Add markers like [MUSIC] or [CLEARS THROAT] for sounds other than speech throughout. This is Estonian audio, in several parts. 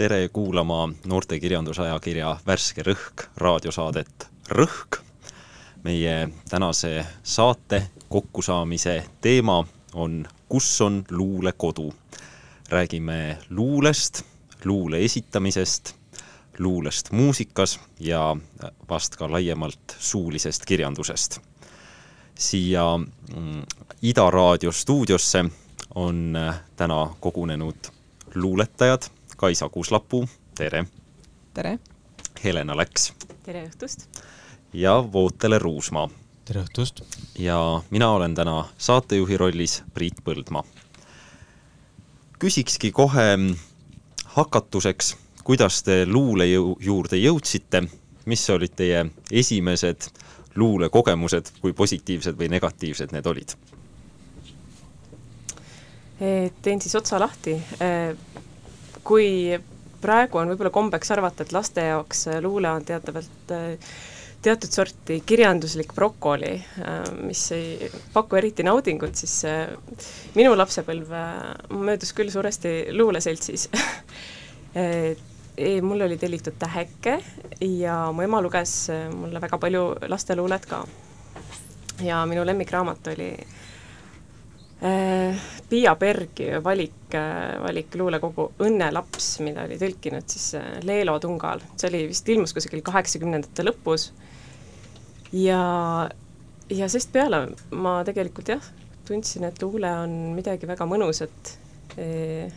tere kuulama noortekirjandusajakirja Värske Rõhk raadiosaadet Rõhk. meie tänase saate kokkusaamise teema on Kus on luulekodu? Räägime luulest, luule esitamisest, luulest muusikas ja vast ka laiemalt suulisest kirjandusest. siia mm, Ida raadio stuudiosse on täna kogunenud luuletajad Kaisa Kuuslapuu, tere! tere! Helena Läks. tere õhtust! ja Vootele Ruusmaa. tere õhtust! ja mina olen täna saatejuhi rollis Priit Põldmaa. Küsikski kohe hakatuseks, kuidas te luule jõu-, juurde jõudsite, mis olid teie esimesed luulekogemused, kui positiivsed või negatiivsed need olid? teen siis otsa lahti kui praegu on võib-olla kombeks arvata, et laste jaoks luule on teatavalt äh, teatud sorti kirjanduslik brokoli, äh, mis ei paku eriti naudingut, siis minu lapsepõlv möödus küll suuresti luuleseltsis [LAUGHS] e, mul oli tellitud Täheke ja mu ema luges mulle väga palju lasteluulet ka. ja minu lemmikraamat oli Piia Bergi valik, valik luulekogu Õnnelaps, mida oli tõlkinud siis äh, Leelo Tungal, see oli vist ilmus kusagil kaheksakümnendate lõpus. Ja, ja sest peale ma tegelikult jah, tundsin, et luule on midagi väga mõnusat eh,,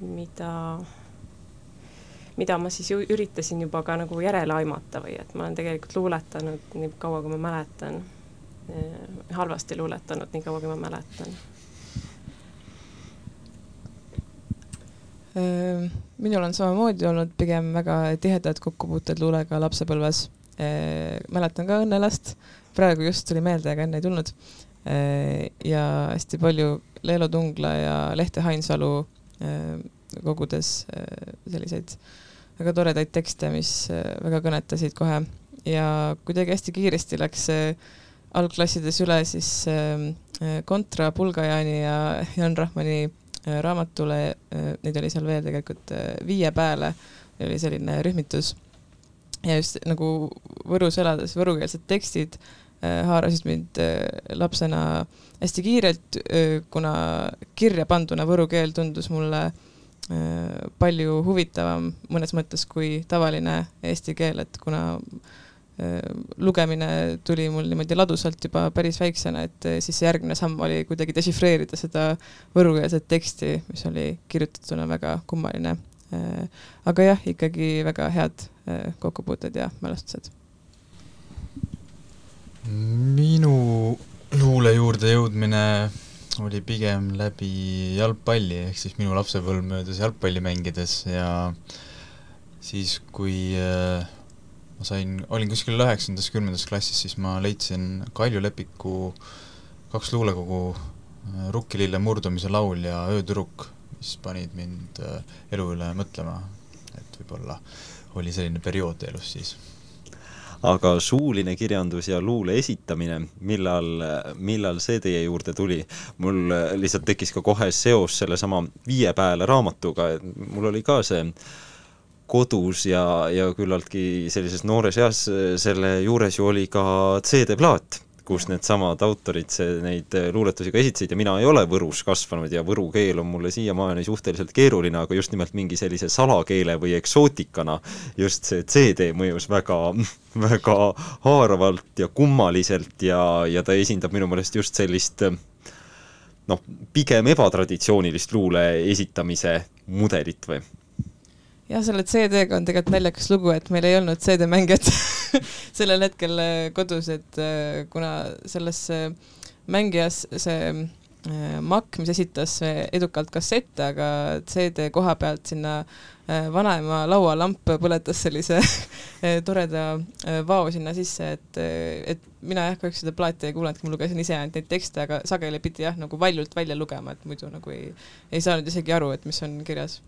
mida, mida ma siis ju üritasin juba ka nagu järele aimata või et ma olen tegelikult luuletanud nii kaua, kui ma mäletan eh,, halvasti luuletanud nii kaua, kui ma mäletan minul on samamoodi olnud pigem väga tihedad kokkupuuted luulega lapsepõlves. Mäletan ka Õnnelast, praegu just tuli meelde, aga enne ei tulnud. ja hästi palju Leelo Tungla ja Lehte Hainsalu kogudes selliseid väga toredaid tekste, mis väga kõnetasid kohe ja kuidagi hästi kiiresti läks algklassides üle siis kontra Pulgajani ja Jan Rahmani Äh, raamatule, äh, neid oli seal veel tegelikult äh, Viie Pääle, oli selline rühmitus. Ja just nagu Võrus elades võrukeelsed tekstid haarasid mind lapsena hästi kiirelt, kuna kirja panduna võru keel tundus mulle palju huvitavam mõnes mõttes kui tavaline eesti keel, et kuna lugemine tuli mul niimoodi ladusalt juba päris väiksena, et siis järgmine samm oli kuidagi dešifreerida seda võrukeelset teksti, mis oli kirjutatuna väga kummaline. aga jah, ikkagi väga head kokkupuuted ja mälestused. minu luule juurde jõudmine oli pigem läbi jalgpalli, ehk siis minu lapsepõlv möödus jalgpalli mängides ja siis, kui äh, ma sain, olin kuskil üheksandas, kümnendas klassis, siis ma leidsin Kalju Lepiku kaks luulekogu äh, Rukkilille murdumise laul ja Öötüdruk, mis panid mind äh, elu üle mõtlema, et võib-olla oli selline periood elus siis. aga suuline kirjandus ja luule esitamine, millal, millal see teie juurde tuli? mul lihtsalt tekkis ka kohe seos sellesama Viie Pääle raamatuga, et mul oli ka see kodus ja, ja küllaltki sellises noores eas selle juures ju oli ka CD-plaat, kus needsamad autorid see, neid luuletusi ka esitasid ja mina ei ole Võrus kasvanud ja võru keel on mulle siiamaani suhteliselt keeruline, aga just nimelt mingi sellise salakeele või eksootikana just see CD mõjus väga, [LAUGHS] väga haaravalt ja kummaliselt ja, ja ta esindab minu meelest just sellist noh, pigem ebatraditsioonilist luule esitamise mudelit või jah, selle CD-ga on tegelikult naljakas lugu, et meil ei olnud CD-mängijat [LAUGHS] sellel hetkel äh, kodus, et äh, kuna selles äh, mängijas see Mac, mis esitas edukalt kassette, aga CD koha pealt sinna vanaema laualamp põletas sellise [LAUGHS] toreda vao sinna sisse, et, et mina jah, kahjuks seda plaati ei kuulanudki, ma lugesin ise ainult neid tekste, aga sageli pidi jah, nagu valjult välja lugema, et muidu nagu ei, ei saanud isegi aru, et mis on kirjas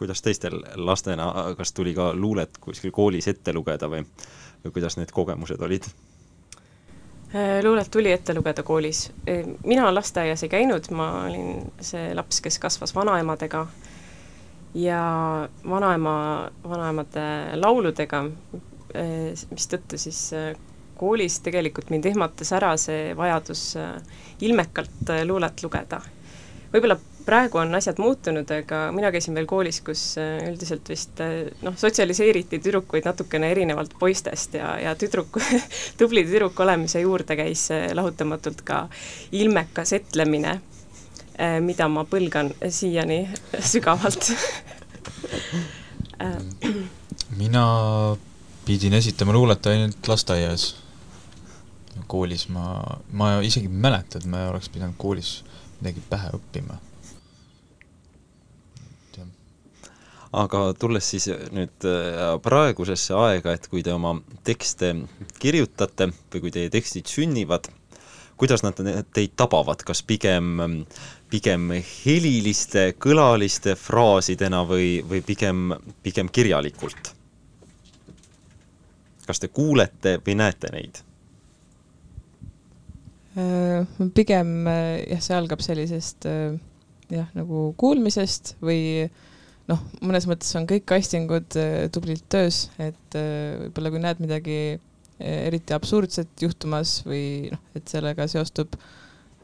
kuidas teistel lastena, kas tuli ka luulet kuskil koolis ette lugeda või, või kuidas need kogemused olid? Äh, luulet tuli ette lugeda koolis. Äh, mina lasteaias ei käinud, ma olin see laps, kes kasvas vanaemadega ja vanaema, vanaemade lauludega, äh, mistõttu siis koolis tegelikult mind ehmatas ära see vajadus ilmekalt luulet lugeda. võib-olla praegu on asjad muutunud, aga mina käisin veel koolis, kus äh, üldiselt vist äh, noh, sotsialiseeriti tüdrukuid natukene erinevalt poistest ja, ja tüdruku [LAUGHS] tubli tüdruk olemise juurde käis äh, lahutamatult ka ilmekas etlemine, mida ma põlgan siiani [LAUGHS] sügavalt. Mina pidin esitama luulet ainult lasteaias. koolis ma, ma isegi ei mäleta, et ma oleks pidanud koolis midagi pähe õppima aga tulles siis nüüd äh, praegusesse aega, et kui te oma tekste kirjutate või kui teie tekstid sünnivad, kuidas nad teid tabavad, kas pigem, pigem heliliste, kõlaliste fraasidena või, või pigem, pigem kirjalikult? kas te kuulete või näete neid? Äh, pigem äh, jah, see algab sellisest jah, nagu kuulmisest või äh, noh, mõnes mõttes on kõik castingud äh, tublilt töös, et äh, võib-olla kui näed midagi äh, eriti absurdset juhtumas või noh, et sellega seostub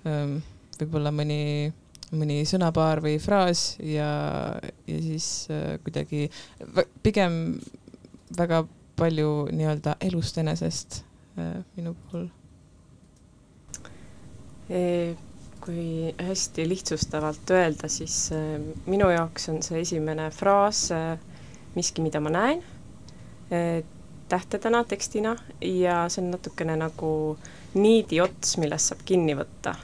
ähm, võib-olla mõni, mõni sõnapaar või fraas ja, ja siis kuidagi pigem väga palju nii-öelda elust enesest minu puhul kui hästi lihtsustavalt öelda, siis äh, minu jaoks on see esimene fraas äh, miski, mida ma näen äh, tähtedena, tekstina ja see on natukene nagu niidiots, millest saab kinni võtta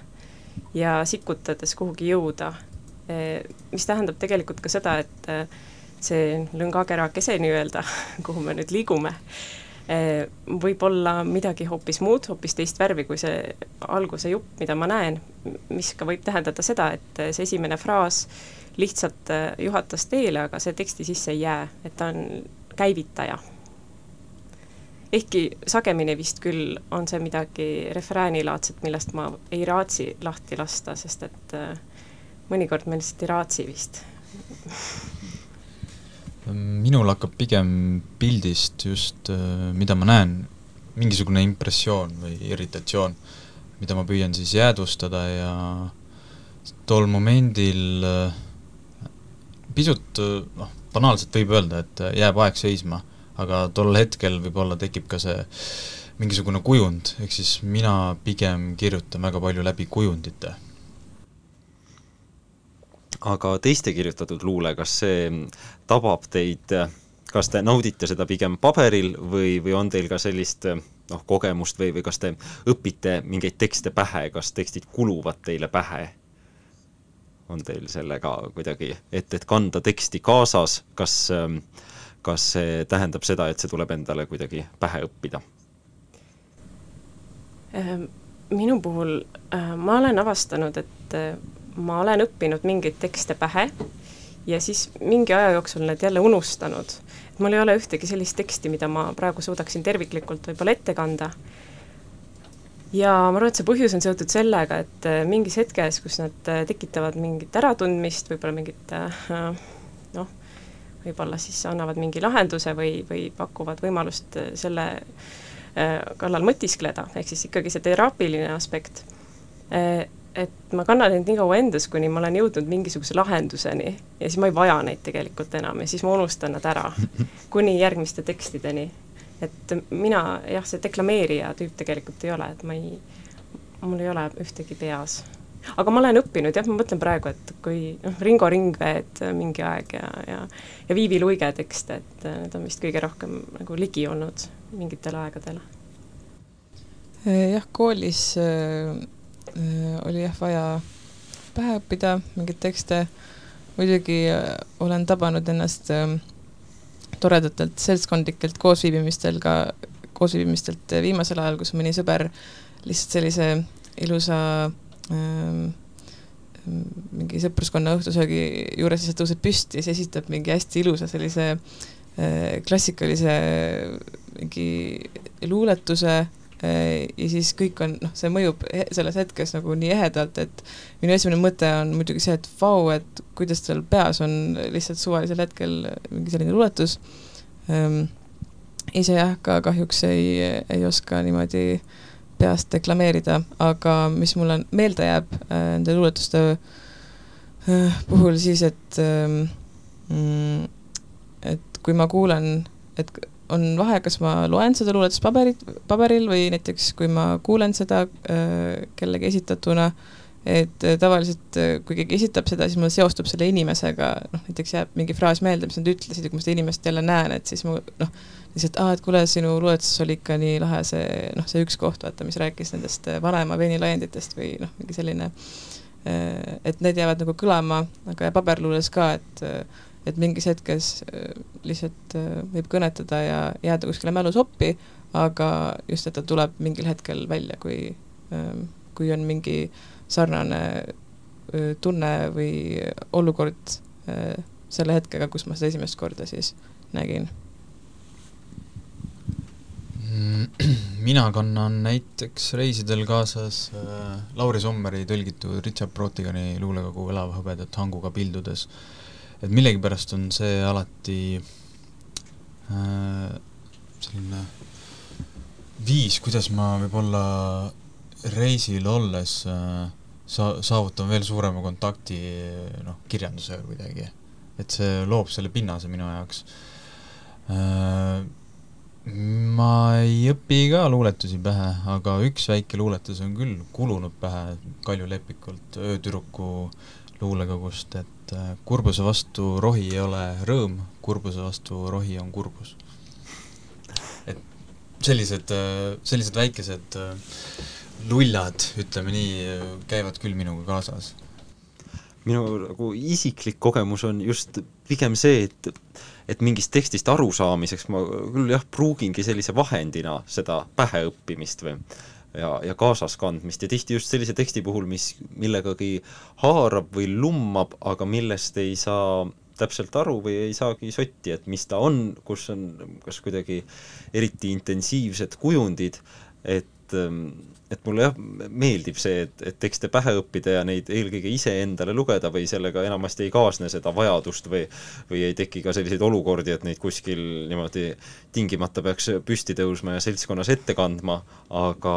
ja sikutades kuhugi jõuda. mis tähendab tegelikult ka seda, et see lõngakerakese nii-öelda, [LAUGHS] kuhu me nüüd liigume võib olla midagi hoopis muud, hoopis teist värvi kui see alguse jupp, mida ma näen, mis ka võib tähendada seda, et see esimene fraas lihtsalt eh, juhatas teele, aga see teksti sisse ei jää, et ta on käivitaja. ehkki sagemini vist küll on see midagi refräänilaadset, millest ma ei raatsi lahti lasta, sest et eh, mõnikord ma lihtsalt ei raatsi vist [LAUGHS] minul hakkab pigem pildist just, äh, mida ma näen, mingisugune impressioon või irritatsioon, mida ma püüan siis jäädvustada ja tol momendil äh, pisut noh, banaalselt võib öelda, et jääb aeg seisma, aga tol hetkel võib-olla tekib ka see mingisugune kujund, ehk siis mina pigem kirjutan väga palju läbi kujundite aga teiste kirjutatud luule, kas see tabab teid, kas te naudite seda pigem paberil või, või on teil ka sellist noh, kogemust või, või kas te õpite mingeid tekste pähe, kas tekstid kuluvad teile pähe? on teil sellega kuidagi, et, et kanda teksti kaasas, kas, kas see tähendab seda, et see tuleb endale kuidagi pähe õppida? Ehm, minu puhul äh, ma olen avastanud, et ma olen õppinud mingeid tekste pähe ja siis mingi aja jooksul need jälle unustanud. mul ei ole ühtegi sellist teksti, mida ma praegu suudaksin terviklikult võib-olla ette kanda. ja ma arvan, et see põhjus on seotud sellega, et äh, mingis hetkes, kus nad äh, tekitavad mingit äratundmist, võib-olla mingit äh, noh, võib-olla siis annavad mingi lahenduse või, või pakuvad võimalust selle kallal mõtiskleda, ehk siis ikkagi see teraapiline aspekt et ma kannan neid nii kaua endas, kuni ma olen jõudnud mingisuguse lahenduseni ja siis ma ei vaja neid tegelikult enam ja siis ma unustan nad ära [LAUGHS] kuni järgmiste tekstideni. et mina jah, see deklameerija tüüp tegelikult ei ole, et ma ei, mul ei ole ühtegi peas. aga ma olen õppinud jah, ma mõtlen praegu, et kui noh, Ringo Ringveed mingi aeg ja, ja ja Viivi Luige tekste, et need on vist kõige rohkem nagu ligi olnud mingitel aegadel jah, koolis oli jah vaja pähe õppida mingeid tekste, muidugi olen tabanud ennast toredatelt seltskondlikelt koosviibimistel ka, koosviibimistelt viimasel ajal, kus mõni sõber lihtsalt sellise ilusa ähm, mingi sõpruskonna õhtusöögi juures lihtsalt tõuseb püsti ja siis esitab mingi hästi ilusa sellise äh, klassikalise mingi luuletuse äh, ja siis kõik on, noh, see mõjub selles hetkes nagu nii ehedalt, et minu esimene mõte on muidugi see, et vau, et kuidas tal peas on lihtsalt suvalisel hetkel mingi selline luuletus ähm,. ise jah, ka kahjuks ei, ei oska niimoodi äh, peast deklameerida, aga mis mulle meelde jääb äh, nende luuletuste äh, puhul siis, et mm, et kui ma kuulen, et on vahe, kas ma loen seda luuletust paberit, paberil või näiteks kui ma kuulen seda äh, kellegi esitatuna, et tavaliselt kui keegi esitab seda, siis mul seostub selle inimesega, noh näiteks jääb mingi fraas meelde, mis nad ütlesid ja kui ma seda inimest jälle näen, et siis mu noh, lihtsalt, aa, et kuule, sinu luuletuses oli ikka nii lahe see, noh, see üks koht, vaata, mis rääkis nendest äh, vanaema veinilaienditest või noh, mingi selline, äh, et need jäävad nagu kõlama, aga paberluules ka, et äh, et mingis hetkes lihtsalt võib kõnetada ja jääda kuskile mälusoppi, aga just, et ta tuleb mingil hetkel välja, kui, kui on mingi sarnane tunne või olukord selle hetkega, kus ma seda esimest korda siis nägin [CLEARS THROAT] mina kannan näiteks reisidel kaasas äh, Lauri Sommeri tõlgitud Richard Brotigani luulekogu Elav hõbedat hanguga pildudes. Et millegipärast on see alati äh, selline viis, kuidas ma võib-olla reisil olles äh, sa-, saavutan veel suurema kontakti noh, kirjandusega kuidagi. et see loob selle pinnase minu jaoks äh, ma ei õpi ka luuletusi pähe, aga üks väike luuletus on küll kulunud pähe Kalju Lepikult öötüdruku luulekogust, et äh, kurbuse vastu rohi ei ole rõõm, kurbuse vastu rohi on kurbus. et sellised, äh, sellised väikesed äh, lullad, ütleme nii, käivad küll minuga kaasas. minu nagu isiklik kogemus on just pigem see, et et mingist tekstist arusaamiseks ma küll jah, pruugingi sellise vahendina seda päheõppimist või ja, ja kaasas kandmist ja tihti just sellise teksti puhul, mis millegagi haarab või lummab, aga millest ei saa täpselt aru või ei saagi sotti, et mis ta on, kus on kas kuidagi eriti intensiivsed kujundid, et ähm, et mulle jah, meeldib see, et, et tekste pähe õppida ja neid eelkõige iseendale lugeda või sellega enamasti ei kaasne seda vajadust või või ei teki ka selliseid olukordi, et neid kuskil niimoodi tingimata peaks püsti tõusma ja seltskonnas ette kandma, aga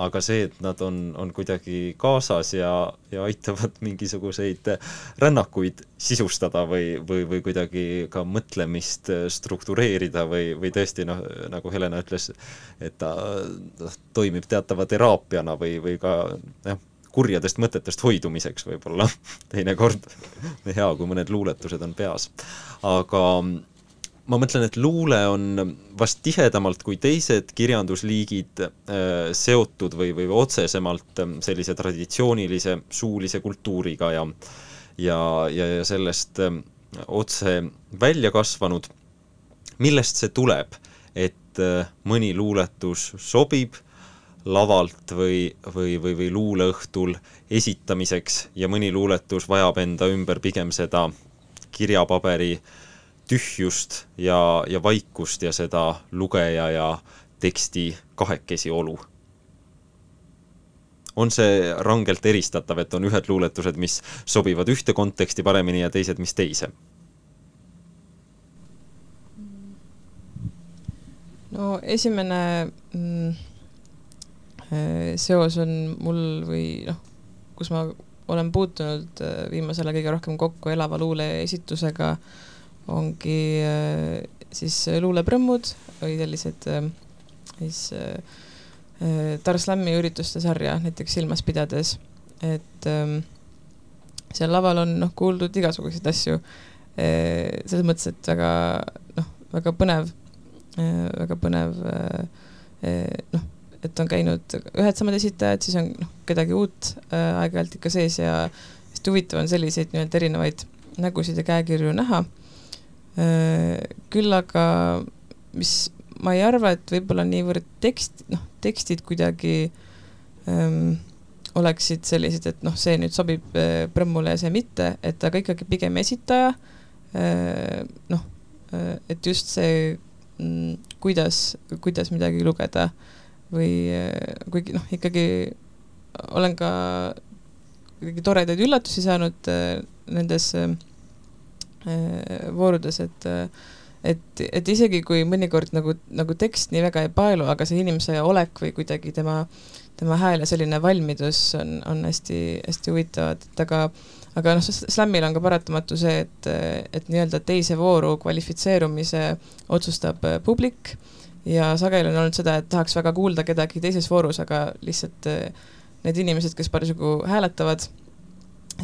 aga see, et nad on, on kuidagi kaasas ja, ja aitavad [LAUGHS] mingisuguseid rännakuid sisustada või, või, või kuidagi ka mõtlemist struktureerida või, või tõesti noh, nagu Helena ütles, et ta noh, toimib teatava teraapiana või, või ka jah, kurjadest mõtetest hoidumiseks võib-olla [LAUGHS] teinekord hea, kui mõned luuletused on peas. aga ma mõtlen, et luule on vast tihedamalt kui teised kirjandusliigid äh, seotud või, või otsesemalt äh, sellise traditsioonilise suulise kultuuriga ja ja, ja, ja sellest äh, otse välja kasvanud. millest see tuleb, et mõni luuletus sobib lavalt või, või, või, või luuleõhtul esitamiseks ja mõni luuletus vajab enda ümber pigem seda kirjapaberi äh, tühjust ja, ja vaikust ja seda lugeja ja teksti kahekesi olu. on see rangelt eristatav, et on ühed luuletused, mis sobivad ühte konteksti paremini ja teised, mis teise? no esimene mm, seos on mul või noh, kus ma olen puutunud äh, viimasel ajal kõige rohkem kokku elava luule esitusega äh, ongi äh, siis luuleprõmmud või sellised äh, siis äh, Tarslammi ürituste sarja näiteks silmas pidades, et ähm, seal laval on noh, kuuldud igasuguseid asju, selles mõttes, et väga noh, väga põnev, väga põnev noh, et on käinud ühed samad esitajad, siis on noh, kedagi uut äh, aeg-ajalt ikka sees ja hästi huvitav on selliseid nii-öelda erinevaid nägusid ja käekirju näha äh,. Küll aga, mis ma ei arva, et võib-olla niivõrd tekst, noh, tekstid kuidagi ähm, oleksid sellised, et noh, see nüüd sobib äh, Prõmmule ja see mitte, et aga ikkagi pigem esitaja äh,, noh äh,, et just see mm,, kuidas, kuidas midagi lugeda või äh, kuigi noh, ikkagi olen ka ikkagi toredaid üllatusi saanud äh, nendes äh, voorudes, et äh, et, et isegi kui mõnikord nagu, nagu tekst nii väga ei paelu, aga see inimese olek või kuidagi tema, tema hääl ja selline valmidus on, on hästi, hästi huvitavad, et aga aga noh, Slamil on ka paratamatu see, et, et nii-öelda teise vooru kvalifitseerumise otsustab äh, publik. Ja sageli on olnud seda, et tahaks väga kuulda kedagi teises voorus, aga lihtsalt äh, need inimesed, kes parasjagu hääletavad,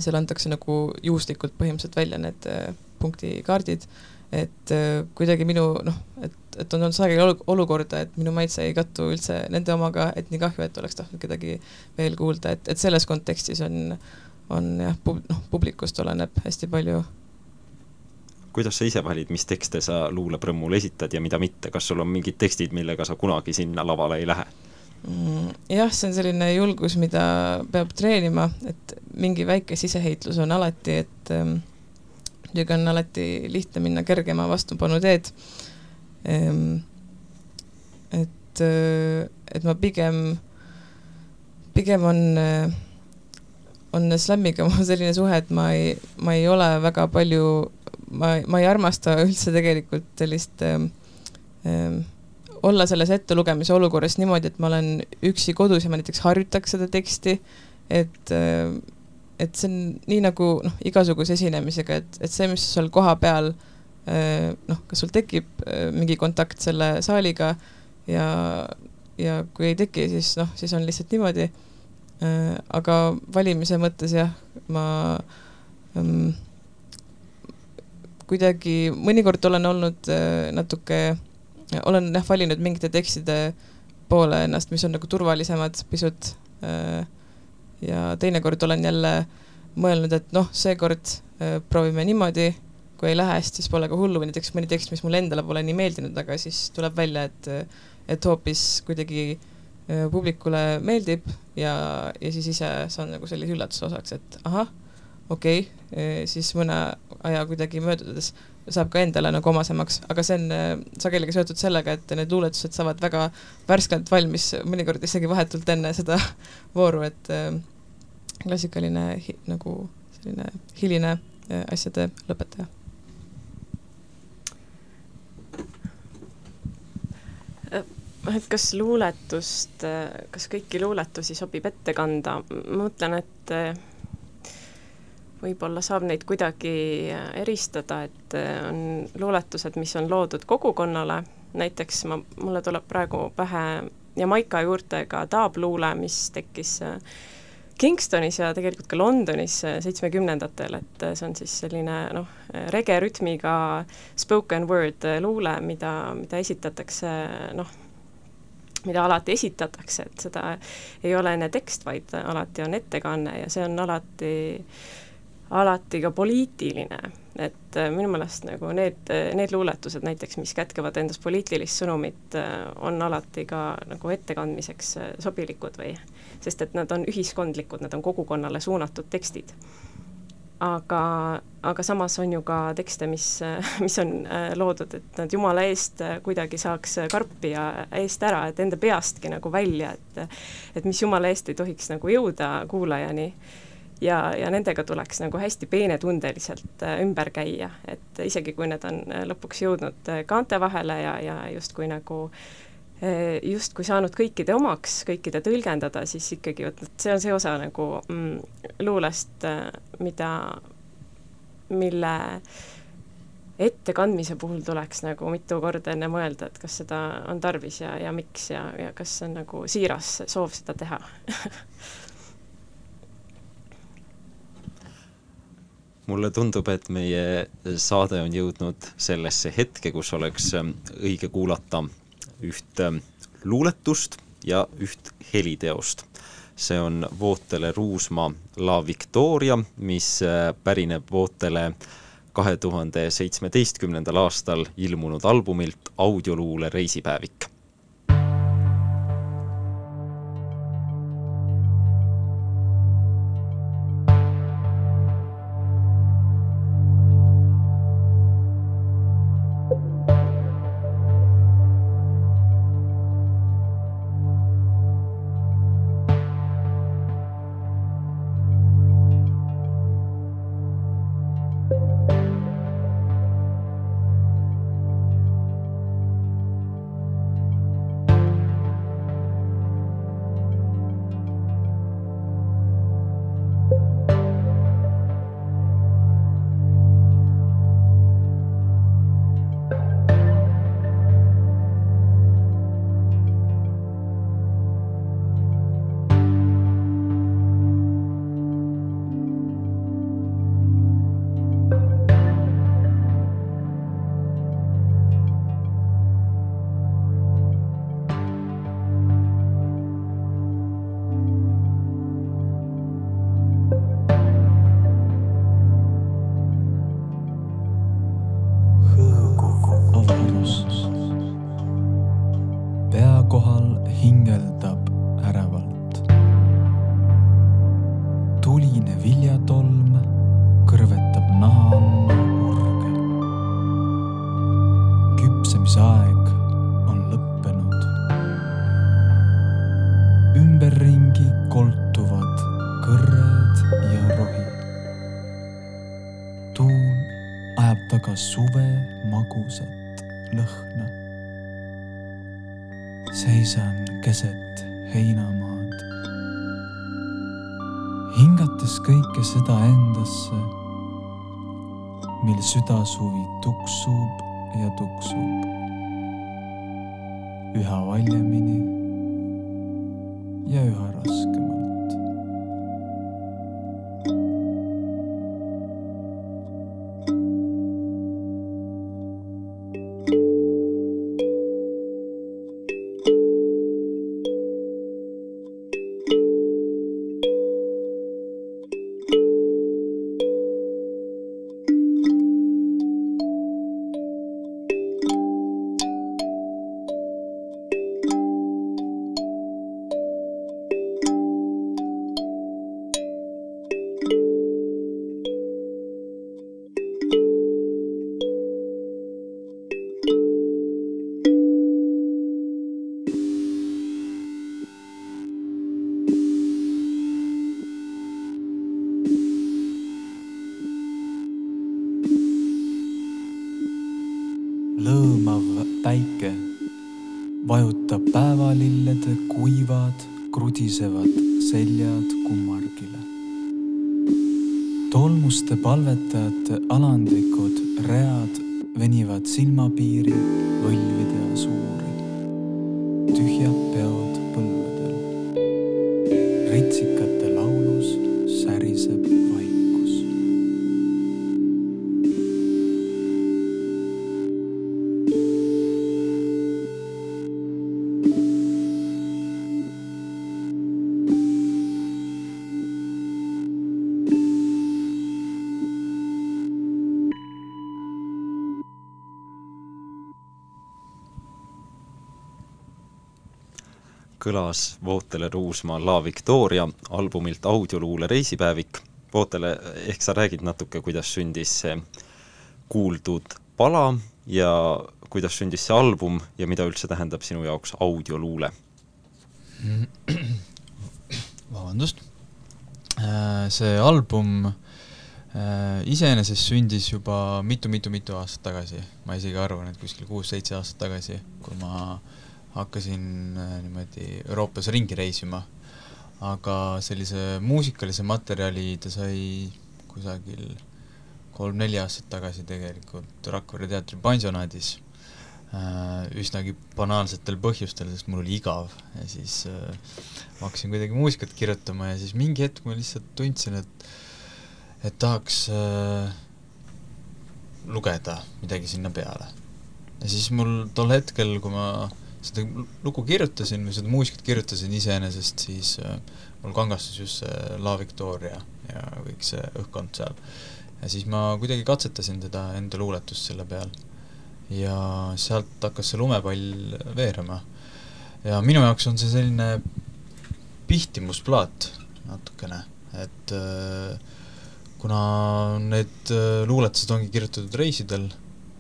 seal antakse nagu juhuslikult põhimõtteliselt välja need äh, punktikaardid et äh, kuidagi minu noh, et, et on olnud sageli olukorda, et minu maitse ei kattu üldse nende omaga, et nii kahju, et oleks tahtnud kedagi veel kuulda, et, et selles kontekstis on, on jah, pub-, noh, publikust oleneb hästi palju. kuidas sa ise valid, mis tekste sa luuleprõmmul esitad ja mida mitte, kas sul on mingid tekstid, millega sa kunagi sinna lavale ei lähe? Mm, jah, see on selline julgus, mida peab treenima, et mingi väike siseheitlus on alati, et ähm, muidugi on alati lihtne minna kergema vastupanu teed. Ehm, et, äh, et ma pigem, pigem on, äh, on slammiga [LAUGHS] mul selline suhe, et ma ei, ma ei ole väga palju, ma, ma ei armasta üldse tegelikult sellist ähm, ähm, olla selles ettelugemise olukorras niimoodi, et ma olen üksi kodus ja ma näiteks harjutaks seda teksti, et äh, et see on nii nagu noh, igasuguse esinemisega, et, et see, mis sul kohapeal äh, noh, kas sul tekib äh, mingi kontakt selle saaliga ja, ja kui ei teki, siis noh, siis on lihtsalt niimoodi. Aga valimise mõttes jah, ma ähm, kuidagi mõnikord olen olnud natuke, olen jah valinud mingite tekstide poole ennast, mis on nagu turvalisemad pisut äh, ja teinekord olen jälle mõelnud, et noh, seekord äh, proovime niimoodi, kui ei lähe hästi, siis pole ka hullu või näiteks mõni tekst, mis mulle endale pole nii meeldinud, aga siis tuleb välja, et et hoopis kuidagi äh, publikule meeldib ja, ja siis ise saan nagu sellise üllatuse osaks, et ahah, okei okay,, siis mõne aja kuidagi möödudes saab ka endale nagu omasemaks, aga see on äh, sageli ka seotud sellega, et need luuletused saavad väga värskelt valmis, mõnikord isegi vahetult enne seda [LAUGHS] vooru, et äh, klassikaline nagu selline hiline äh, asjade lõpetaja. et kas luuletust, kas kõiki luuletusi sobib ette kanda, ma mõtlen, et võib-olla saab neid kuidagi äh, eristada, et äh, on luuletused, mis on loodud kogukonnale, näiteks ma, mulle tuleb praegu pähe Jamaica juurtega taabluule, mis tekkis äh, Kingstonis ja tegelikult ka Londonis seitsmekümnendatel, et see on siis selline noh, rege rütmiga spoken word luule, mida, mida esitatakse noh, mida alati esitatakse, et seda ei ole enne tekst, vaid alati on ettekanne ja see on alati äh, alati ka poliitiline, et äh, minu meelest nagu need, need luuletused näiteks, mis kätkevad endas poliitilist sõnumit, äh, on alati ka nagu ettekandmiseks äh, sobilikud või sest et nad on ühiskondlikud, nad on kogukonnale suunatud tekstid. aga, aga samas on ju ka tekste, mis, [LAUGHS] mis on loodud, et nad jumala eest kuidagi saaks karpi ja eest ära, et enda peastki nagu välja, et et mis jumala eest ei tohiks nagu jõuda kuulajani ja, ja nendega tuleks nagu hästi peenetundeliselt äh, ümber käia, et isegi kui need on äh, lõpuks jõudnud äh, kaante vahele ja, ja justkui nagu justkui saanud kõikide omaks, kõikide tõlgendada, siis ikkagi vot see on see osa nagu mm, luulest, mida, mille ettekandmise puhul tuleks nagu mitu korda enne mõelda, et kas seda on tarvis ja, ja miks ja, ja kas on nagu siiras soov seda teha [LAUGHS] mulle tundub, et meie saade on jõudnud sellesse hetke, kus oleks ähm, õige kuulata üht ähm, luuletust ja üht heliteost. see on Vootele Ruusmaa La Victoria, mis äh, pärineb Vootele kahe tuhande seitsmeteistkümnendal aastal ilmunud albumilt audioluule Reisipäevik südasuvi tuksub ja tuksub üha valjemini ja üha raskemalt. Kõlas Vootele Ruusmaa La Victoria albumilt audioluule Reisipäevik. Vootele, ehk sa räägid natuke, kuidas sündis see kuuldud pala ja kuidas sündis see album ja mida üldse tähendab sinu jaoks audioluule? [CLEARS THROAT] vabandust. Äh, see album äh, iseenesest sündis juba mitu-mitu-mitu aastat tagasi, ma isegi arvan, et kuskil kuus-seitse aastat tagasi, kui ma äh, hakkasin äh, niimoodi Euroopas ringi reisima, aga sellise muusikalise materjali ta sai kusagil kolm-neli aastat tagasi tegelikult Rakvere teatri pansionaadis äh, üsnagi banaalsetel põhjustel, sest mul oli igav ja siis äh, ma hakkasin kuidagi muusikat kirjutama ja siis mingi hetk ma lihtsalt tundsin, et et tahaks äh, lugeda midagi sinna peale. ja siis mul tol hetkel, kui ma seda lugu kirjutasin või seda muusikat kirjutasin iseenesest, siis äh, mul kangastus just see La Victoria ja kõik see õhkkond seal. ja siis ma kuidagi katsetasin seda enda luuletust selle peal. ja sealt hakkas see lumepall veerema. ja minu jaoks on see selline pihtimusplaat natukene, et äh, kuna need äh, luuletused ongi kirjutatud reisidel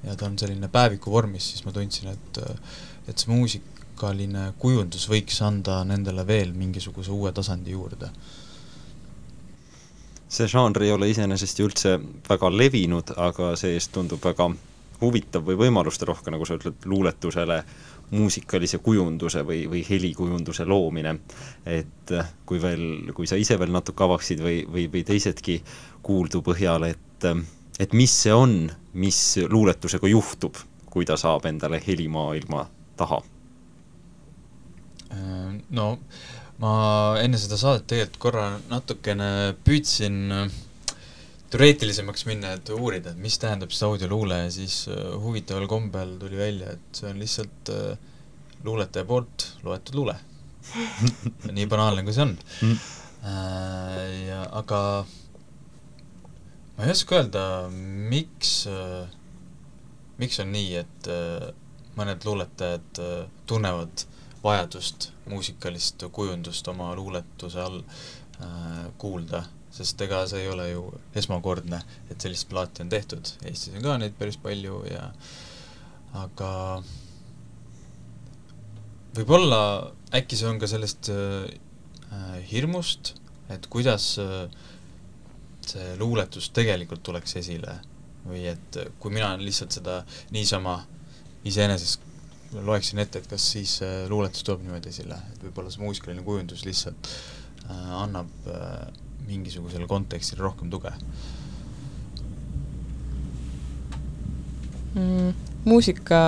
ja ta on selline päeviku vormis, siis ma tundsin, et et see muusikaline kujundus võiks anda nendele veel mingisuguse uue tasandi juurde. see žanr ei ole iseenesest ju üldse väga levinud, aga see-eest tundub väga huvitav või võimalusterohke, nagu sa ütled, luuletusele muusikalise kujunduse või, või helikujunduse loomine. et kui veel, kui sa ise veel natuke avaksid või, või, või teisedki kuuldu põhjal, et et mis see on, mis luuletusega juhtub, kui ta saab endale helimaailma taha? No ma enne seda saadet tegelikult korra natukene püüdsin teoreetilisemaks minna, et uurida, et mis tähendab siis audioluule ja siis huvitaval kombel tuli välja, et see on lihtsalt luuletaja poolt loetud luule nii banaalne, kui see on mm.. ja aga ma ei oska öelda, miks, äh, miks on nii, et äh, mõned luuletajad äh, tunnevad vajadust muusikalist kujundust oma luuletuse all äh, kuulda, sest ega see ei ole ju esmakordne, et sellist plaati on tehtud, Eestis on ka neid päris palju ja aga võib-olla äkki see on ka sellest äh, hirmust, et kuidas äh, see luuletus tegelikult tuleks esile? Või et kui mina lihtsalt seda niisama iseenesest loeksin ette, et kas siis luuletus tuleb niimoodi esile, et võib-olla see muusikaline kujundus lihtsalt äh, annab äh, mingisugusele kontekstile rohkem tuge mm,? muusika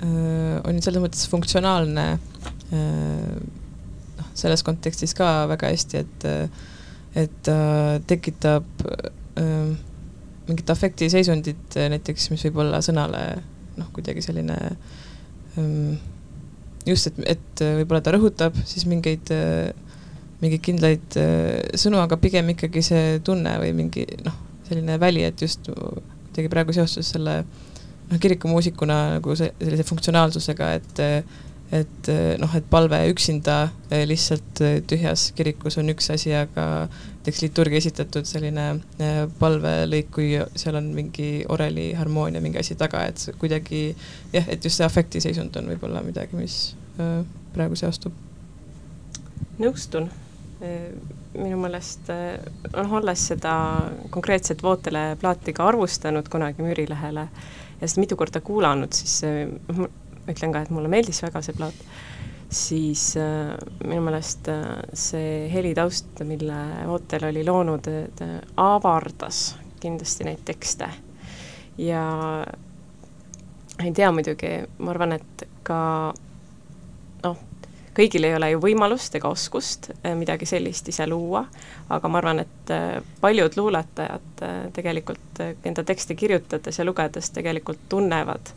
äh, on selles mõttes funktsionaalne äh, noh, selles kontekstis ka väga hästi, et äh, et äh, tekitab äh, mingit afektiseisundit äh, näiteks, mis võib olla sõnale noh, kuidagi selline ähm, just, et, et võib-olla ta rõhutab siis mingeid äh, mingeid kindlaid äh, sõnu, aga pigem ikkagi see tunne või mingi noh, selline väli, et just kuidagi praegu seostus selle noh, kirikumuusikuna nagu see, sellise funktsionaalsusega, et et noh, et palve üksinda eh, lihtsalt eh, tühjas kirikus on üks asi, aga näiteks liturgia esitatud selline eh, palvelõik, kui seal on mingi oreli harmoonia, mingi asi taga, et kuidagi jah, et just see afektiseisund on võib-olla midagi, mis praegu seostub. nõustun. minu meelest on Holles seda konkreetset Vootele plaati ka arvustanud kunagi Müürilehele ja seda mitu korda kuulanud, siis ütlen ka, et mulle meeldis väga see plaat, siis äh, minu meelest äh, see helitaust, mille Ootel oli loonud, äh, avardas kindasti neid tekste. ja ei tea muidugi, ma arvan, et ka noh, kõigil ei ole ju võimalust ega oskust äh, midagi sellist ise luua, aga ma arvan, et äh, paljud luuletajad äh, tegelikult enda tekste kirjutades ja lugedes tegelikult tunnevad,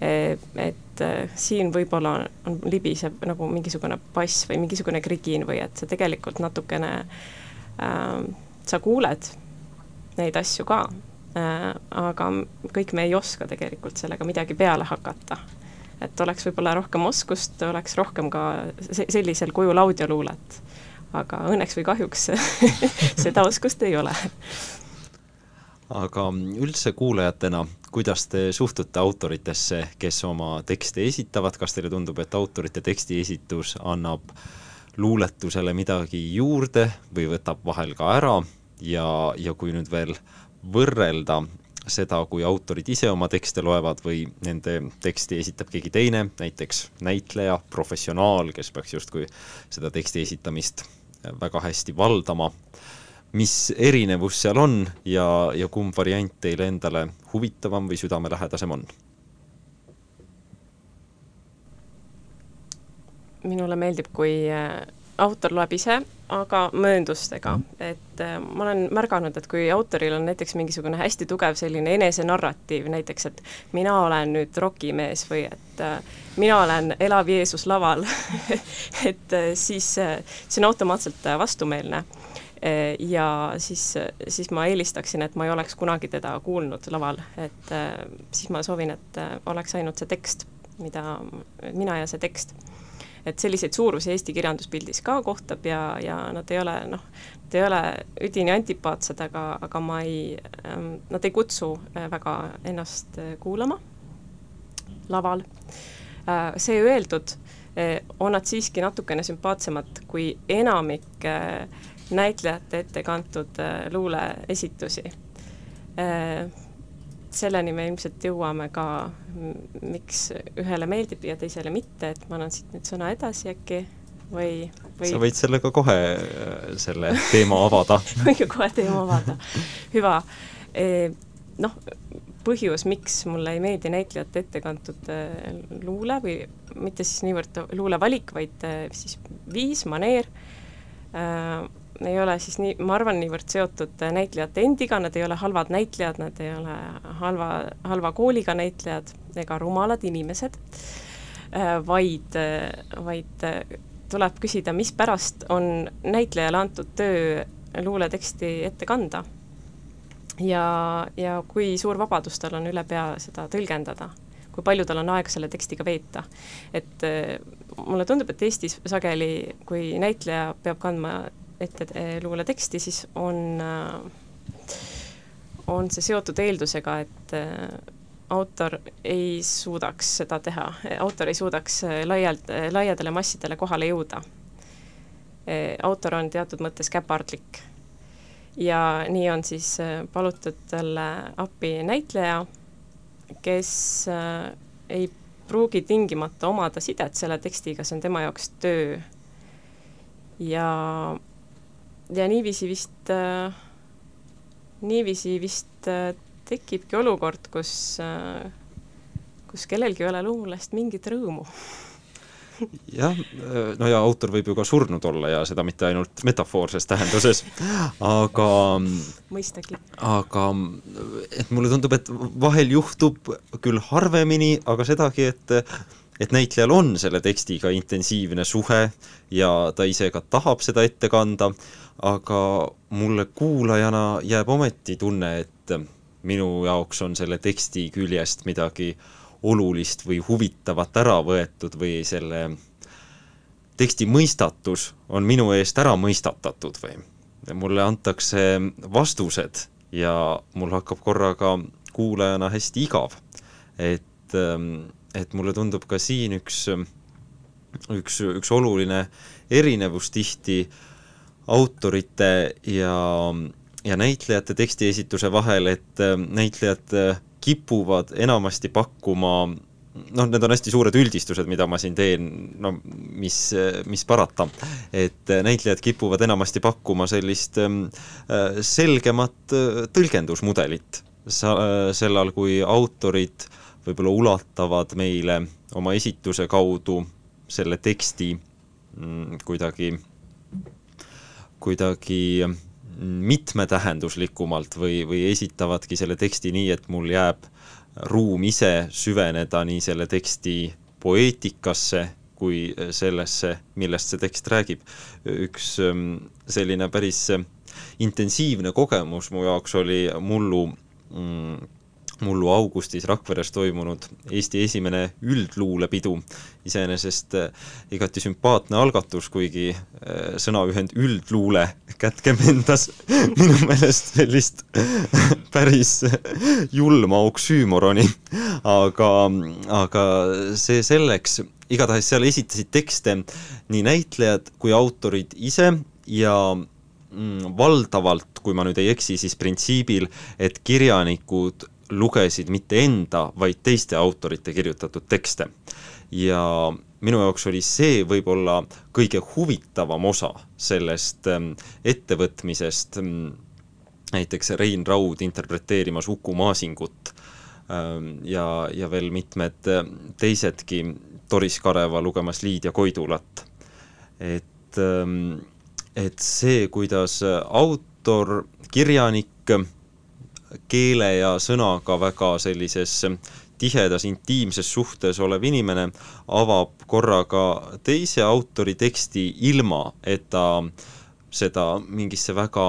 et siin võib-olla on, libiseb nagu mingisugune pass või mingisugune krigin või et sa tegelikult natukene äh,, sa kuuled neid asju ka äh,, aga kõik me ei oska tegelikult sellega midagi peale hakata. et oleks võib-olla rohkem oskust, oleks rohkem ka sellisel kujul audioluulet. aga õnneks või kahjuks [LAUGHS] seda oskust ei ole aga üldse kuulajatena, kuidas te suhtute autoritesse, kes oma tekste esitavad, kas teile tundub, et autorite teksti esitus annab luuletusele midagi juurde või võtab vahel ka ära? Ja, ja kui nüüd veel võrrelda seda, kui autorid ise oma tekste loevad või nende teksti esitab keegi teine, näiteks näitleja, professionaal, kes peaks justkui seda teksti esitamist väga hästi valdama mis erinevus seal on ja, ja kumb variant teile endale huvitavam või südamelähedasem on? minule meeldib, kui äh, autor loeb ise aga mööndustega, et äh, ma olen märganud, et kui autoril on näiteks mingisugune hästi tugev selline enesenarratiiv, näiteks et mina olen nüüd rokimees või et äh, mina olen elav Jeesus laval [LAUGHS] et siis see on automaatselt vastumeelne ja siis, siis ma eelistaksin, et ma ei oleks kunagi teda kuulnud laval, et siis ma soovin, et oleks ainult see tekst, mida, mina ja see tekst et selliseid suurusi Eesti kirjanduspildis ka kohtab ja, ja nad ei ole noh, nad ei ole üdini antipaatsed, aga, aga ma ei ähm,, nad ei kutsu äh, väga ennast äh, kuulama laval äh,. see öeldud äh,, on nad siiski natukene sümpaatsemad kui enamik äh, näitlejate ette kantud äh, luuleesitusi. Äh, selleni me ilmselt jõuame ka, miks ühele meeldib ja teisele mitte, et ma annan siit nüüd sõna edasi äkki või, või sa võid sellega kohe äh, selle teema avada. [LAUGHS] Võin kohe teema avada, hüva. E,. Noh, põhjus, miks mulle ei meeldi näitlejate ette kantud luule või mitte siis niivõrd luulevalik, vaid siis viis, maneer ei ole siis nii, ma arvan, niivõrd seotud näitlejate endiga, nad ei ole halvad näitlejad, nad ei ole halva, halva kooliga näitlejad ega rumalad inimesed, äh, vaid, vaid tuleb küsida, mispärast on näitlejale antud töö luuleteksti ette kanda. ja, ja kui suur vabadus tal on üle pea seda tõlgendada kui palju tal on aega selle tekstiga veeta. et äh, mulle tundub, et Eestis sageli, kui näitleja peab kandma ette luuleteksti, siis on, äh, on see seotud eeldusega, et äh, autor ei suudaks seda teha, autor ei suudaks äh, laialt, laiadele massidele kohale jõuda. autor on teatud mõttes käpardlik. ja nii on siis palutud talle appi näitleja, kes ei pruugi tingimata omada sidet selle tekstiga, see on tema jaoks töö. ja ja niiviisi vist äh,, niiviisi vist äh, tekibki olukord, kus äh,, kus kellelgi ei ole luulest mingit rõõmu [LAUGHS] jah, no ja autor võib ju ka surnud olla ja seda mitte ainult metafoorses tähenduses, aga mõistagi. aga et mulle tundub, et vahel juhtub küll harvemini, aga sedagi, et et näitlejal on selle tekstiga intensiivne suhe ja ta ise ka tahab seda ette kanda, aga mulle kuulajana jääb ometi tunne, et minu jaoks on selle teksti küljest midagi olulist või huvitavat ära võetud või selle teksti mõistatus on minu eest ära mõistatatud või mulle antakse vastused ja mul hakkab korraga kuulajana hästi igav. et, et mulle tundub ka siin üks, üks, üks oluline erinevus tihti äh, autorite ja, ja näitlejate tekstiesituse vahel, et äh, näitlejad äh, kipuvad enamasti pakkuma noh, need on hästi suured üldistused, mida ma siin teen, no mis, mis parata. et äh, näitlejad kipuvad enamasti pakkuma sellist ähm, selgemat tõlgendusmudelit, sellal kui autorid võib-olla ulatavad meile oma esituse kaudu selle teksti mm, kuidagi kuidagi mitmetähenduslikumalt või, või esitavadki selle teksti nii, et mul jääb ruum ise süveneda nii selle teksti poeetikasse kui sellesse, millest see tekst räägib. üks ähm, selline päris intensiivne kogemus mu jaoks oli mullu mm, mullu augustis Rakveres toimunud Eesti esimene üldluulepidu. iseenesest äh, igati sümpaatne algatus, kuigi äh, sõnaühend üldluule kätkem endas [LAUGHS] minu meelest sellist [LAUGHS] päris julma oksüümoroni. aga, aga see selleks, igatahes seal esitasid tekste nii näitlejad kui autorid ise ja mm, valdavalt, kui ma nüüd ei eksi, siis printsiibil, et kirjanikud lugesid mitte enda, vaid teiste autorite kirjutatud tekste. ja minu jaoks oli see võib-olla kõige huvitavam osa sellest ähm, ettevõtmisest, ähm, näiteks Rein Raud interpreteerimas Uku Maasingut ähm, ja, ja veel mitmed äh, teisedki, Doris Kareva lugemas Liidia Koidulat. et et see, kuidas autor, kirjanik, keele ja sõnaga väga sellises tihedas intiimses suhtes olev inimene avab korraga teise autori teksti ilma, et ta seda mingisse väga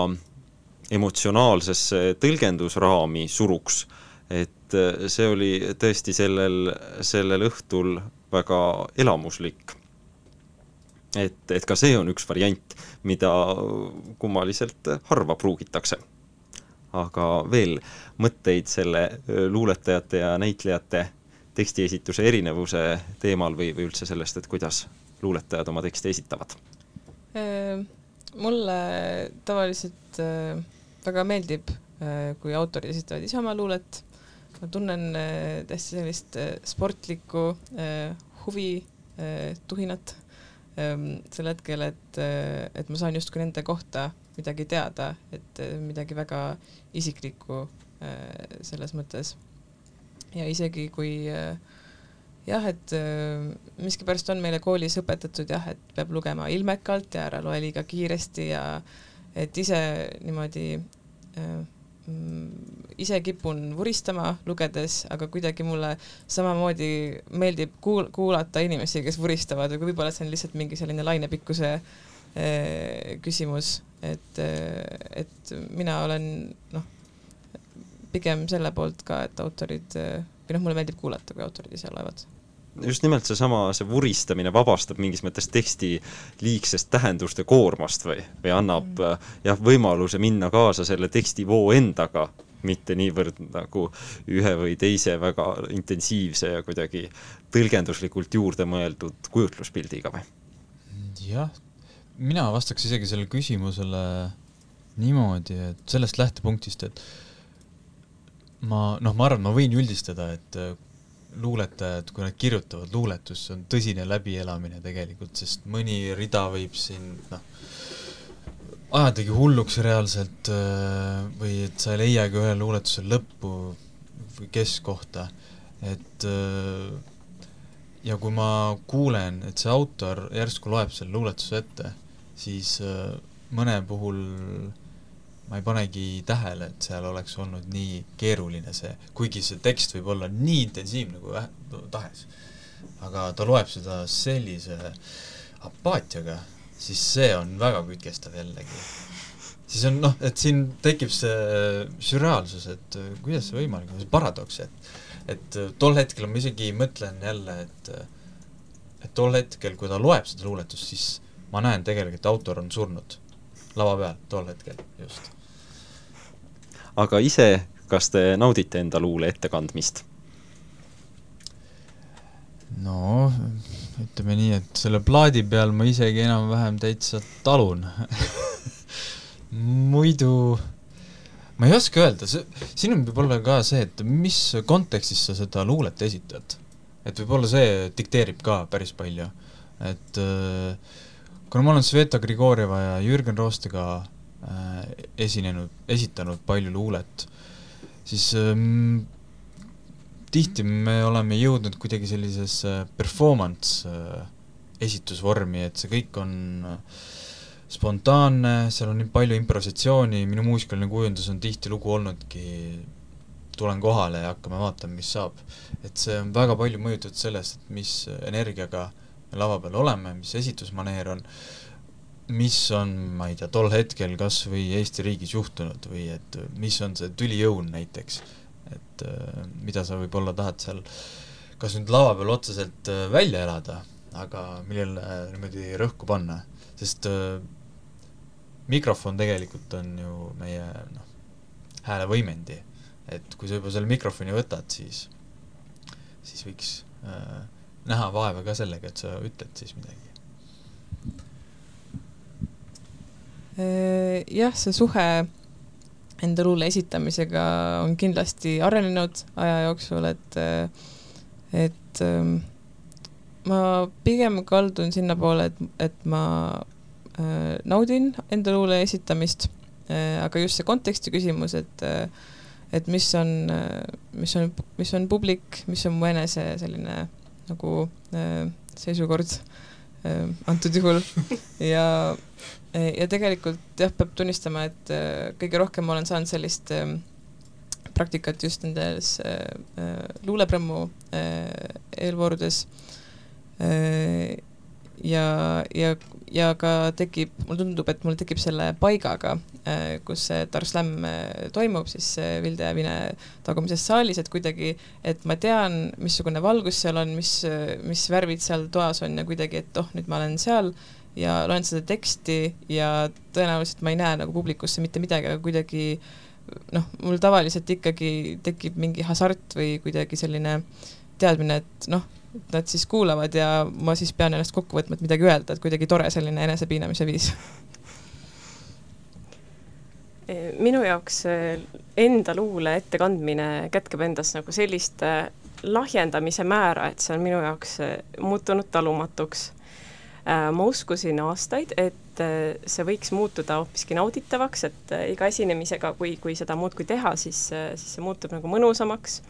emotsionaalsesse tõlgendusraami suruks. et see oli tõesti sellel, sellel õhtul väga elamuslik. et, et ka see on üks variant, mida kummaliselt harva pruugitakse aga veel mõtteid selle luuletajate ja näitlejate tekstiesituse erinevuse teemal või, või üldse sellest, et kuidas luuletajad oma tekste esitavad? mulle tavaliselt väga meeldib, kui autorid esitavad ise oma luulet, ma tunnen täiesti sellist sportlikku huvi, tuhinat sel hetkel, et, et ma saan justkui nende kohta midagi teada, et äh, midagi väga isiklikku äh, selles mõttes. ja isegi kui äh, jah, et miskipärast on meile koolis õpetatud jah, et peab lugema ilmekalt ja ära loe liiga kiiresti ja et ise niimoodi mm, ise kipun vuristama lugedes, aga kuidagi mulle samamoodi meeldib kuul-, kuulata inimesi, kes vuristavad, aga võib-olla see on lihtsalt mingi selline lainepikkuse küsimus et, et mina olen noh, pigem selle poolt ka, et autorid, või noh, mulle meeldib kuulata, kui autorid ise loevad just nimelt seesama, see vuristamine vabastab mingis mõttes teksti liigsest tähenduste koormast või, või annab mm. jah, võimaluse minna kaasa selle tekstivoo endaga, mitte niivõrd nagu ühe või teise väga intensiivse ja kuidagi tõlgenduslikult juurde mõeldud kujutluspildiga või? jah, mina vastaks isegi sellele küsimusele niimoodi, et sellest lähtepunktist, et ma, noh, ma arvan, ma võin üldistada, et äh, luuletajad, kui nad kirjutavad luuletust, see on tõsine läbielamine tegelikult, sest mõni rida võib siin noh, ajadagi hulluks reaalselt äh, või et sa ei leiagi ühel luuletusel lõppu või keskkohta, et äh, ja kui ma kuulen, et see autor järsku loeb selle luuletuse ette, siis äh, mõne puhul ma ei panegi tähele, et seal oleks olnud nii keeruline see, kuigi see tekst võib olla nii intensiivne kui tahes. aga ta loeb seda sellise apaatiaga, siis see on väga kütkestav jällegi. siis on noh, et siin tekib see sürreaalsus, et äh, kuidas see võimalik on, see paradoks, et et äh, tol hetkel ma isegi mõtlen jälle, et et tol hetkel, kui ta loeb seda luuletust, siis ma näen tegelikult, autor on surnud lava peal tol hetkel just. aga ise, kas te naudite enda luule ettekandmist? no ütleme nii, et selle plaadi peal ma isegi enam-vähem täitsa talun [LAUGHS] muidu ma ei oska öelda, see, siin on võib-olla ka see, et mis kontekstis sa seda luulet esitad. et võib-olla see dikteerib ka päris palju, et äh, kuna ma olen Sveta Grigorjeva ja Jürgen Roostega äh, esinenud, esitanud palju luulet, siis ähm, tihti me oleme jõudnud kuidagi sellisesse performance äh, esitusvormi, et see kõik on äh, spontaanne, seal on nii palju improvisatsiooni, minu muusikaline kujundus on tihtilugu olnudki tulen kohale ja hakkame vaatama, mis saab. et see on väga palju mõjutatud sellest, et mis energiaga äh, lava peal oleme, mis esitusmaneer on, mis on, ma ei tea, tol hetkel kas või Eesti riigis juhtunud või et mis on see tüliõun näiteks, et äh, mida sa võib-olla tahad seal kas nüüd lava peal otseselt äh, välja elada, aga millele niimoodi rõhku panna, sest äh, mikrofon tegelikult on ju meie noh, häälevõimendi, et kui sa juba selle mikrofoni võtad, siis, siis võiks äh, näha vaeva ka sellega, et sa ütled siis midagi? Äh, jah, see suhe enda luule esitamisega on kindlasti arenenud aja jooksul, et, et ähm, ma pigem kaldun sinnapoole, et, et ma äh, naudin enda luule esitamist, äh, aga just see konteksti küsimus, et et mis on, mis on, mis on publik, mis on mu enese selline nagu äh, seisukord äh, antud juhul. [LAUGHS] Ja ja tegelikult jah, peab tunnistama, et äh, kõige rohkem ma olen saanud sellist äh, praktikat just nendes äh, luuleprõmmu eelvoorudes ja, ja, ja ka tekib, mulle tundub, et mul tekib selle paigaga, kus see Tarslam toimub, siis Vilde ja Vine tagumises saalis, et kuidagi, et ma tean, missugune valgus seal on, mis, mis värvid seal toas on ja kuidagi, et oh, nüüd ma olen seal ja loen seda teksti ja tõenäoliselt ma ei näe nagu publikusse mitte midagi, aga kuidagi noh, mul tavaliselt ikkagi tekib mingi hasart või kuidagi selline teadmine, et noh, nad siis kuulavad ja ma siis pean ennast kokku võtma, et midagi öelda, et kuidagi tore selline enesepiinamise viis minu jaoks enda luule ettekandmine kätkeb endas nagu sellist lahjendamise määra, et see on minu jaoks muutunud talumatuks Äh, ma uskusin aastaid, et äh, see võiks muutuda hoopiski nauditavaks, et äh, iga esinemisega, kui, kui seda muudkui teha, siis, siis see muutub nagu mõnusamaks.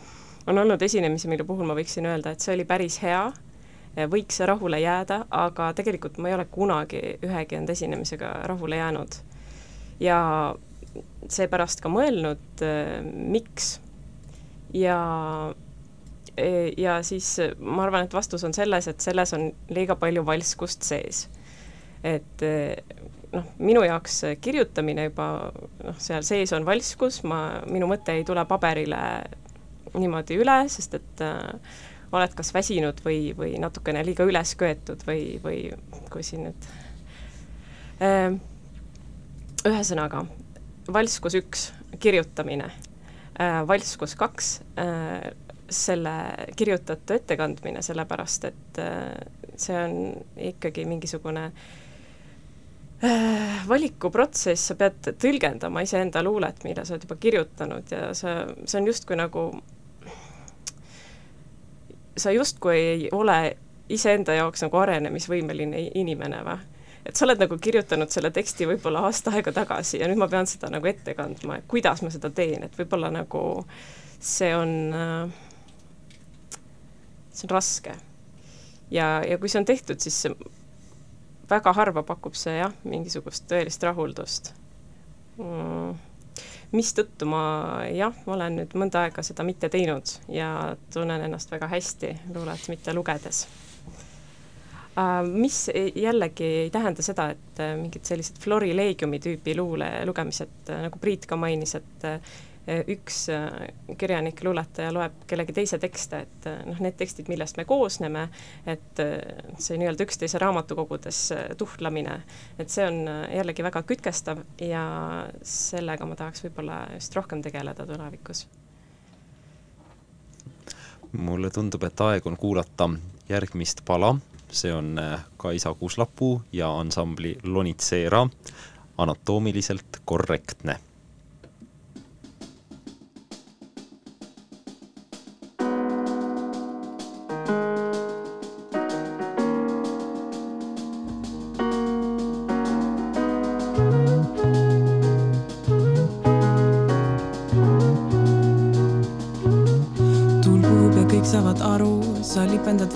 On olnud esinemisi, mille puhul ma võiksin öelda, et see oli päris hea, võiks rahule jääda, aga tegelikult ma ei ole kunagi ühegi enda esinemisega rahule jäänud. ja seepärast ka mõelnud, miks. ja ja siis ma arvan, et vastus on selles, et selles on liiga palju valskust sees. et noh, minu jaoks kirjutamine juba noh, seal sees on valskus, ma, minu mõte ei tule paberile niimoodi üle, sest et äh, oled kas väsinud või, või natukene liiga üles köetud või, või kui siin nüüd äh,. ühesõnaga, valskus üks, kirjutamine äh,, valskus kaks äh,, selle kirjutatu ettekandmine, sellepärast et äh, see on ikkagi mingisugune äh, valikuprotsess, sa pead tõlgendama iseenda luulet, mida sa oled juba kirjutanud ja sa, see on justkui nagu, sa justkui ei ole iseenda jaoks nagu arenemisvõimeline inimene või? et sa oled nagu kirjutanud selle teksti võib-olla aasta aega tagasi ja nüüd ma pean seda nagu ette kandma, et kuidas ma seda teen, et võib-olla nagu see on äh, see on raske. ja, ja kui see on tehtud, siis väga harva pakub see jah, mingisugust tõelist rahuldust mm mistõttu ma jah, ma olen nüüd mõnda aega seda mitte teinud ja tunnen ennast väga hästi luulet mitte lugedes uh,. mis jällegi ei tähenda seda, et uh, mingid sellised florileegiumi tüüpi luule lugemised uh,, nagu Priit ka mainis, et üks eh, kirjanik, luuletaja loeb kellegi teise tekste, et eh, noh, need tekstid, millest me koosneme, et see nii-öelda üksteise raamatukogudes tuhlamine, et see on jällegi väga kütkestav ja sellega ma tahaks võib-olla just rohkem tegeleda tulevikus. mulle tundub, et aeg on kuulata järgmist pala, see on Kaisa Kuuslapuu ja ansambli Lonitseera. Anatoomiliselt korrektne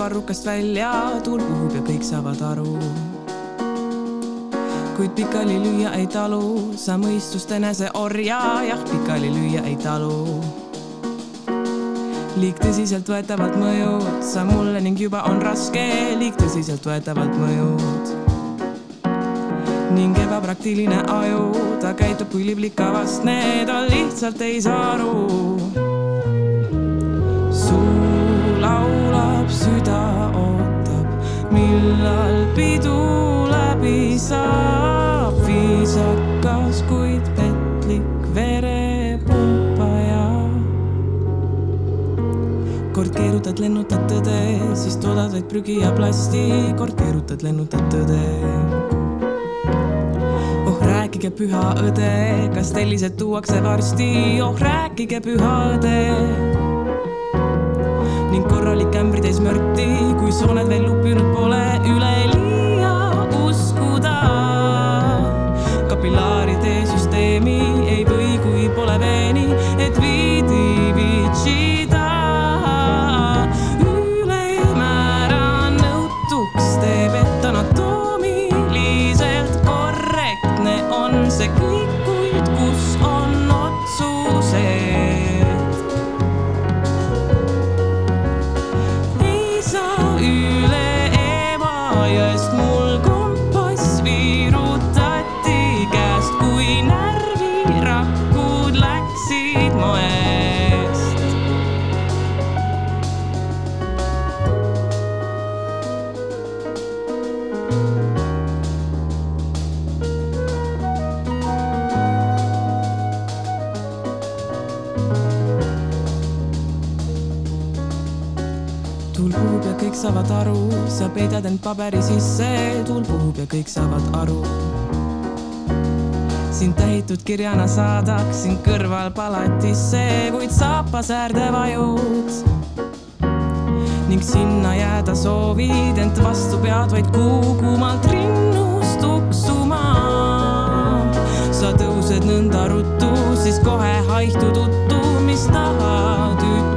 varrukast välja, tuul puhub ja kõik saavad aru. kuid pikali lüüa ei talu, sa mõistust enese orja, jah, pikali lüüa ei talu. liig tõsiseltvõetavalt mõjud, sa mulle ning juba on raske, liig tõsiseltvõetavalt mõjud ning ebapraktiline aju, ta käitub kui liblikavastne, ta lihtsalt ei saa aru millal pidu läbi saab, viisakas, kuid petlik verepumpaja. kord keerutad, lennutad tõde, siis toodad vaid prügi ja plasti, kord keerutad, lennutad tõde. Oh rääkige püha õde, kas tellised tuuakse varsti, oh rääkige püha õde ning korralik ämbritäis mörti, kui sooned veel lupinud pole, üleliia uskuda. kapillaaride süsteemi sa peidad end paberi sisse, tuul puhub ja kõik saavad aru. sind tähitud kirjana saadaksin kõrval palatisse, kuid saapasäärde vajud. ning sinna jääda soovid, ent vastu pead vaid kuumalt rinnust tuksuma. sa tõused nõnda ruttu, siis kohe haihtud uttu, mis tahad ütelda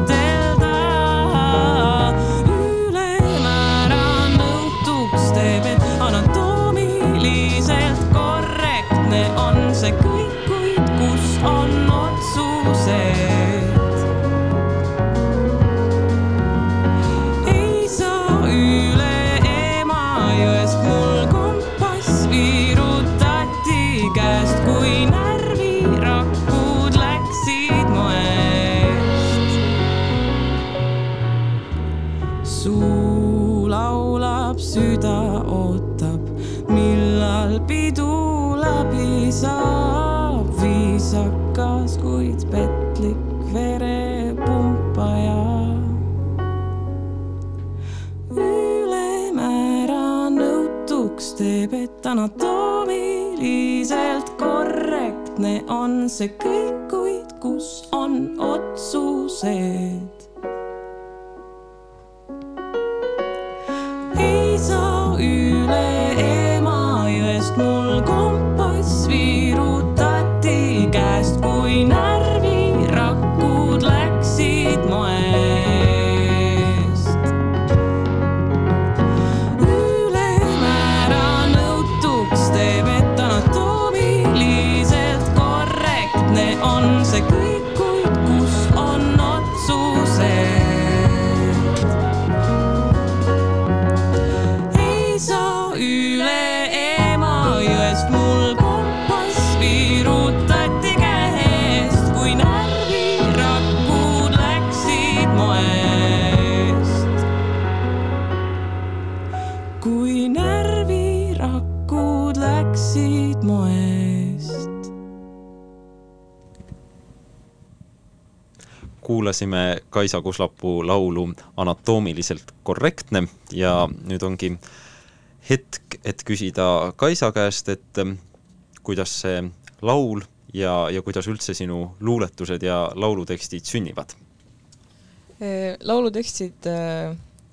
anatoomiliselt korrektne on see kõik, kuid kus on otsused? Kuulasime Kaisa Kuslapuu laulu Anatoomiliselt korrektne ja nüüd ongi hetk, et küsida Kaisa käest, et ähm, kuidas see laul ja, ja kuidas üldse sinu luuletused ja laulutekstid sünnivad? laulutekstid äh,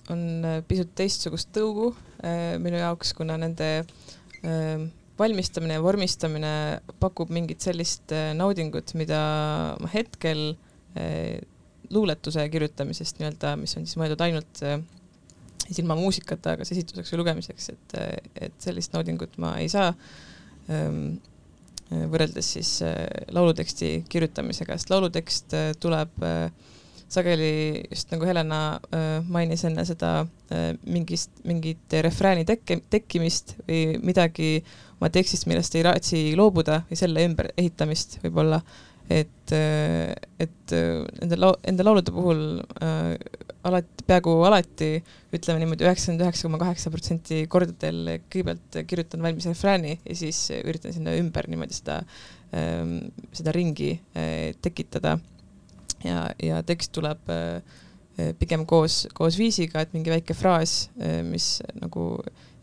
on äh, pisut teistsugust tõugu äh, minu jaoks, kuna nende äh, valmistamine ja vormistamine pakub mingit sellist äh, naudingut, mida ma hetkel äh, luuletuse kirjutamisest nii-öelda, mis on siis mõeldud ainult äh, siis ilma muusikata, kas esituseks või lugemiseks, et, et sellist naudingut ma ei saa ähm, võrreldes siis äh, lauluteksti kirjutamisega, sest laulutekst äh, tuleb äh, sageli just nagu Helena äh, mainis enne seda äh, mingist, mingit refrääni tekke, tekkimist või midagi oma tekstist, millest ei raatsi loobuda või selle ümber ehitamist võib-olla, et, äh, et äh, nende lau-, nende laulude puhul äh, alati, peaaegu alati ütleme niimoodi üheksakümmend üheksa koma kaheksa protsenti kordadel kõigepealt kirjutan valmis refrääni ja siis üritan sinna ümber niimoodi seda, seda ringi tekitada ja, ja tekst tuleb äh, pigem koos, koos viisiga, et mingi väike fraas, mis nagu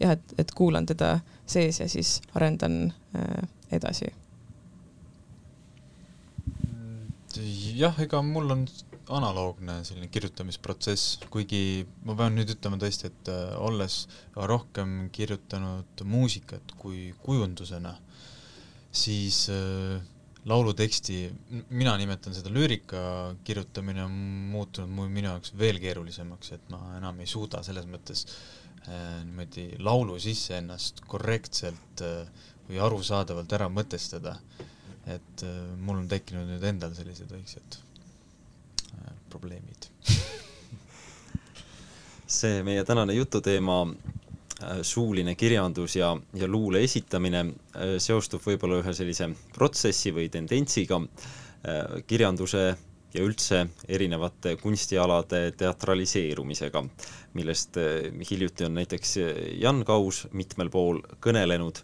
jah, et, et kuulan teda sees ja siis arendan äh, edasi. Jah, ega mul on analoogne selline kirjutamisprotsess, kuigi ma pean nüüd ütlema tõesti, et äh, olles rohkem kirjutanud muusikat kui kujundusena, siis äh, lauluteksti, mina nimetan seda lüürika kirjutamine on muutunud mu, minu jaoks veel keerulisemaks, et ma enam ei suuda selles mõttes äh, niimoodi laulu sisse ennast korrektselt või arusaadavalt ära mõtestada. Et äh, mul on tekkinud nüüd endal sellised väiksed äh, probleemid [LAUGHS] see meie tänane jututeema äh, suuline kirjandus ja, ja luule esitamine seostub võib-olla ühe sellise protsessi või tendentsiga. kirjanduse ja üldse erinevate kunstialade teatraliseerumisega, millest hiljuti on näiteks Jan Kaus mitmel pool kõnelenud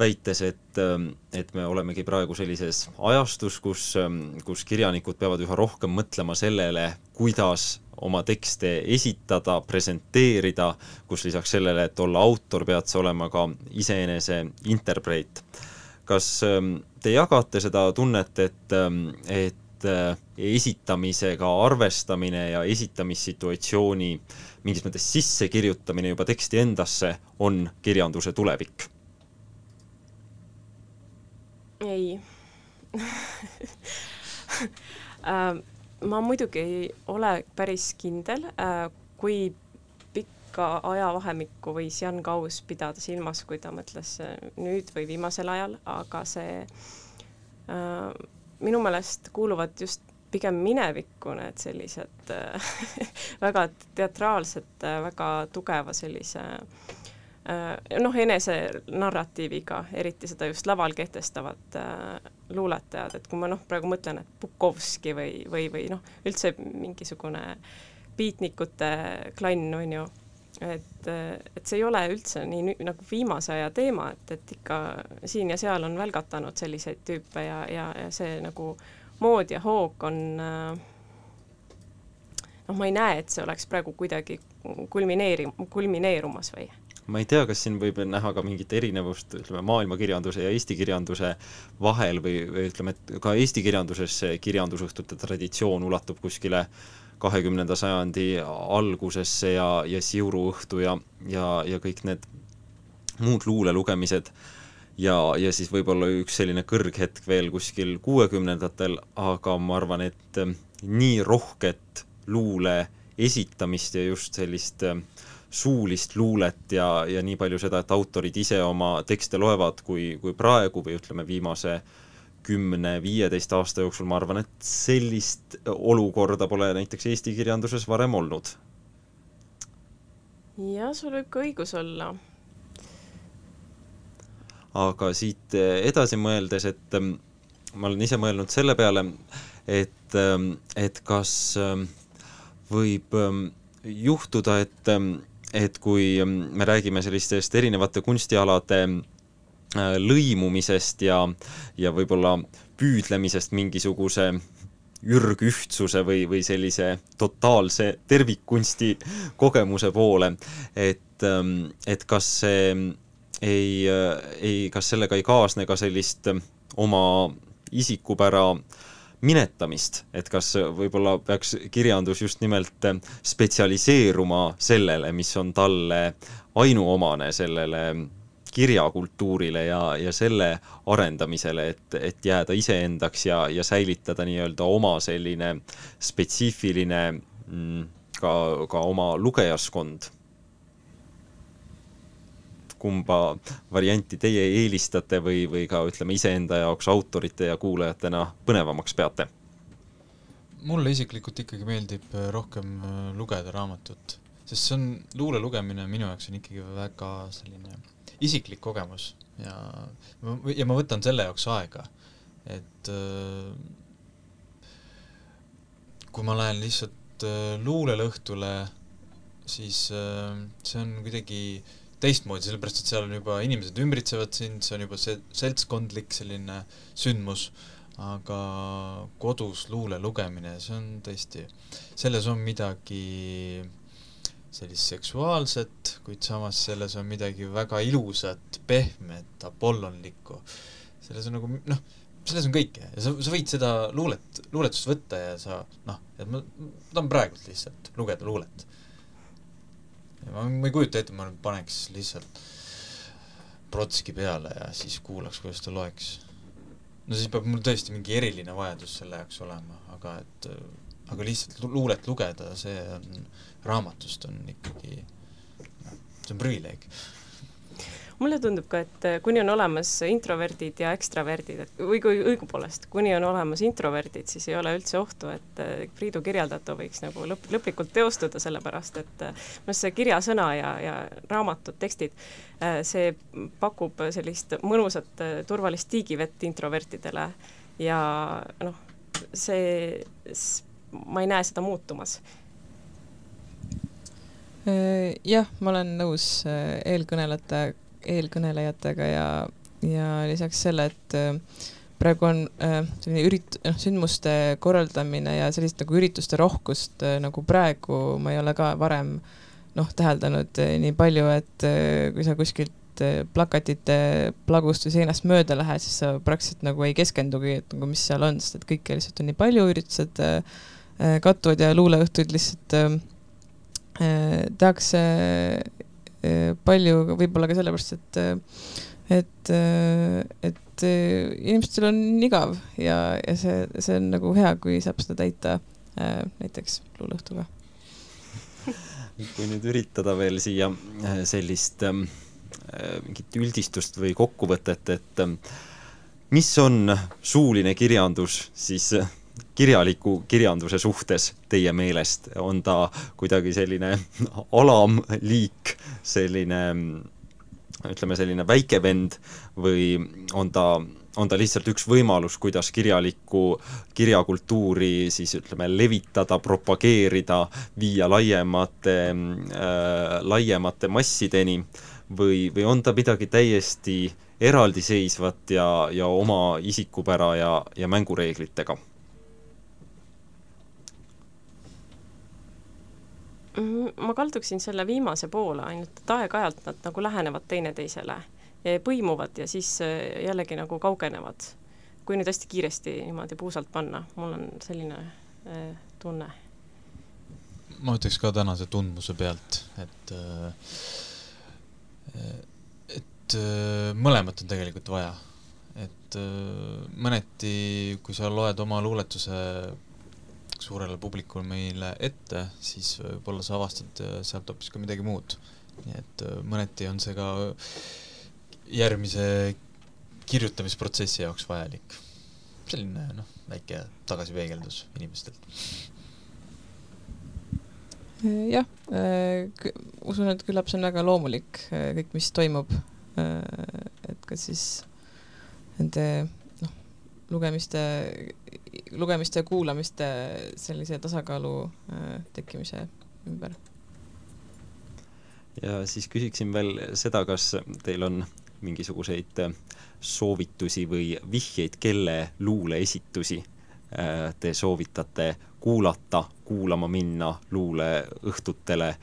väites, et, ähm, et me olemegi praegu sellises ajastus, kus, ähm, kus kirjanikud peavad üha rohkem mõtlema sellele, kuidas oma tekste esitada, presenteerida, kus lisaks sellele, et olla autor, pead sa olema ka iseenese interpreet. kas ähm, te jagate seda tunnet, et, et äh, esitamisega arvestamine ja esitamissituatsiooni mingis mõttes sissekirjutamine juba teksti endasse on kirjanduse tulevik? Ei. [LAUGHS] Äh, ma muidugi ei ole päris kindel, äh, kui pikka ajavahemikku võis Jan Kaus pidada silmas, kui ta mõtles äh, nüüd või viimasel ajal, aga see minu meelest kuuluvad just pigem minevikku need sellised [LAUGHS] väga teatraalsed, väga tugeva sellise äh, Äh, noh, enesenarratiiviga, eriti seda just laval kehtestavad äh, luuletajad, et kui ma noh, praegu mõtlen, et Bukovski või, või, või noh, üldse mingisugune biitnikute klann, on ju, et, et see ei ole üldse nii nagu viimase aja teema, et, et ikka siin ja seal on välgatanud selliseid tüüpe ja, ja, ja see nagu mood ja hoog on äh, noh, ma ei näe, et see oleks praegu kuidagi kulmineeri-, kulmineerumas või ma ei tea, kas siin võib näha ka mingit erinevust, ütleme, maailmakirjanduse ja eesti kirjanduse vahel või, või ütleme, et ka eesti kirjanduses see kirjandusõhtute traditsioon ulatub kuskile kahekümnenda sajandi algusesse ja, ja Siuruõhtu ja, ja, ja kõik need muud luulelugemised. Ja, ja siis võib-olla üks selline kõrghetk veel kuskil kuuekümnendatel, aga ma arvan, et nii rohket luule esitamist ja just sellist äh, suulist luulet ja, ja nii palju seda, et autorid ise oma tekste loevad, kui, kui praegu või ütleme, viimase kümne-viieteist aasta jooksul ma arvan, et sellist olukorda pole näiteks eesti kirjanduses varem olnud. jah, sul võib ka õigus olla. aga siit edasi mõeldes, et ähm, ma olen ise mõelnud selle peale, et, ähm, et kas ähm, võib juhtuda, et et kui mm, me räägime sellistest erinevate kunstialade äh, lõimumisest ja, ja võib-olla püüdlemisest mingisuguse ürgühtsuse või, või sellise totaalse tervikkunsti kogemuse poole, et, ähm, et kas see ei, ei, kas sellega ei kaasne ka sellist oma isikupära äh, minetamist, et kas võib-olla peaks kirjandus just nimelt spetsialiseeruma sellele, mis on talle ainuomane, sellele kirjakultuurile ja, ja selle arendamisele, et, et jääda iseendaks ja, ja säilitada nii-öelda oma selline spetsiifiline mm, ka, ka oma lugejaskond kumba varianti teie eelistate või, või ka ütleme, iseenda jaoks autorite ja kuulajatena põnevamaks peate? mulle isiklikult ikkagi meeldib äh, rohkem äh, lugeda raamatut, sest see on, luule lugemine minu jaoks on ikkagi väga selline isiklik kogemus ja, ja ma võtan selle jaoks aega, et äh, kui ma lähen lihtsalt luulele õhtule, siis see on kuidagi teistmoodi, sellepärast et seal on juba inimesed ümbritsevad sind, see on juba see seltskondlik selline sündmus, aga kodus luule lugemine, see on tõesti, selles on midagi sellist seksuaalset, kuid samas selles on midagi väga ilusat, pehmet, apollonlikku. selles on nagu noh, selles on kõike ja sa, sa võid seda luulet, luuletust võtta ja sa noh, et ma, tahan praegult lihtsalt lugeda luulet ma, ma ei kujuta ette, ma paneks lihtsalt protski peale ja siis kuulaks, kuidas ta loeks. no siis peab mul tõesti mingi eriline vajadus selle jaoks olema, aga et aga lihtsalt luulet lugeda, see on, raamatust on ikkagi, noh, see on privileeg mulle tundub ka, et äh, kuni on olemas introverdid ja ekstraverdid, et või kui õigupoolest, kuni on olemas introverdid, siis ei ole üldse ohtu, et äh, Priidu kirjeldatu võiks nagu lõp-, lõplikult teostuda, sellepärast et noh, see kirjasõna ja, ja raamatud, tekstid, see pakub sellist mõnusat turvalist tiigivett introvertidele ja noh, see, ma ei näe seda muutumas. Äh, jah, ma olen nõus äh, eelkõnelejate, eelkõnelejatega ja, ja lisaks selle, et äh, praegu on selline ürit-, noh, sündmuste korraldamine ja sellist nagu ürituste rohkust nagu praegu ma ei ole ka varem noh, täheldanud nii palju, et kui sa kuskilt plakatite plagust või seinast mööda lähed, siis sa praktiliselt nagu ei keskendugi, et nagu mis seal on, sest et kõike lihtsalt on nii palju, üritused kattuvad ja luuleõhtuid lihtsalt äh, Äh, tehakse äh, palju võib-olla ka sellepärast, et et, äh, et inimestel on igav ja, ja see, see on nagu hea, kui saab seda täita näiteks luuleõhtuga. [LAUGHS] kui nüüd üritada veel siia sellist mingit üldistust või kokkuvõtet, et mis on suuline kirjandus, siis kirjaliku kirjanduse suhtes teie meelest, on ta kuidagi selline [LAUGHS] alamliik, selline ütleme, selline väike vend või on ta, on ta lihtsalt üks võimalus, kuidas kirjalikku, kirjakultuuri siis ütleme, levitada, propageerida, viia laiemate äh,, laiemate massideni? Või, või on ta midagi täiesti eraldiseisvat ja, ja oma isikupära ja, ja mängureeglitega ma kalduksin selle viimase poole, ainult et aeg-ajalt nad nagu lähenevad teineteisele, põimuvad ja siis äh, jällegi nagu kaugenevad. kui nüüd hästi kiiresti niimoodi puusalt panna, mul on selline äh, tunne. ma ütleks ka tänase tundmuse pealt, et äh, et äh, mõlemat on tegelikult vaja. et mõneti, kui sa loed oma luuletuse suurele publikule meile ette, siis võib-olla sa avastad äh, sealt hoopis ka midagi muud. nii et äh, mõneti on see ka järgmise kirjutamisprotsessi jaoks vajalik. selline noh, väike tagasipeegeldus inimestelt. jah, äh, usun, et küllap see on väga loomulik, kõik, mis toimub. et kas siis nende noh, lugemiste lugemiste ja kuulamiste sellise tasakaalu äh, tekkimise ümber. ja siis küsiksin veel seda, kas teil on mingisuguseid äh, soovitusi või vihjeid, kelle luuleesitusi äh, te soovitate kuulata, kuulama minna luuleõhtutele,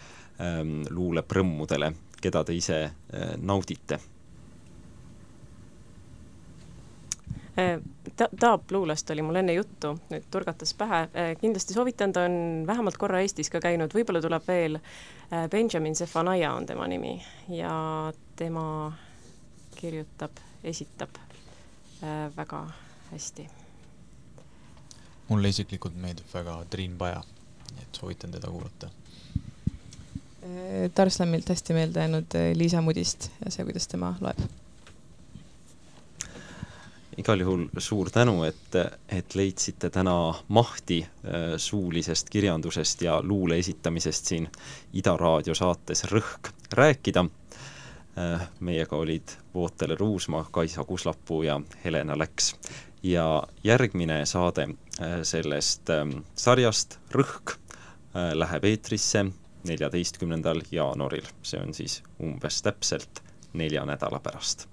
ähm, luuleprõmmudele, keda te ise naudite Äh, ta-, Taap luulest oli mul enne juttu, nüüd turgatas pähe, äh, kindlasti soovitan, ta on vähemalt korra Eestis ka käinud, võib-olla tuleb veel, äh, Benjamin Zephaniah on tema nimi ja tema kirjutab, esitab väga hästi. mulle isiklikult meeldib väga Triin Paja, nii et soovitan teda kuulata. Tarslamilt hästi meelde jäänud Liisa Mudist ja see, kuidas tema loeb igal juhul suur tänu, et, et leidsite täna mahti äh, suulisest kirjandusest ja luule esitamisest siin Ida Raadio saates Rõhk rääkida. Äh, meiega olid Vootele Ruusmaa, Kaisa Kuslapuu ja Helena Läks. ja järgmine saade äh, sellest ähm, sarjast Rõhk läheb eetrisse neljateistkümnendal jaanuaril, see on siis umbes täpselt nelja nädala pärast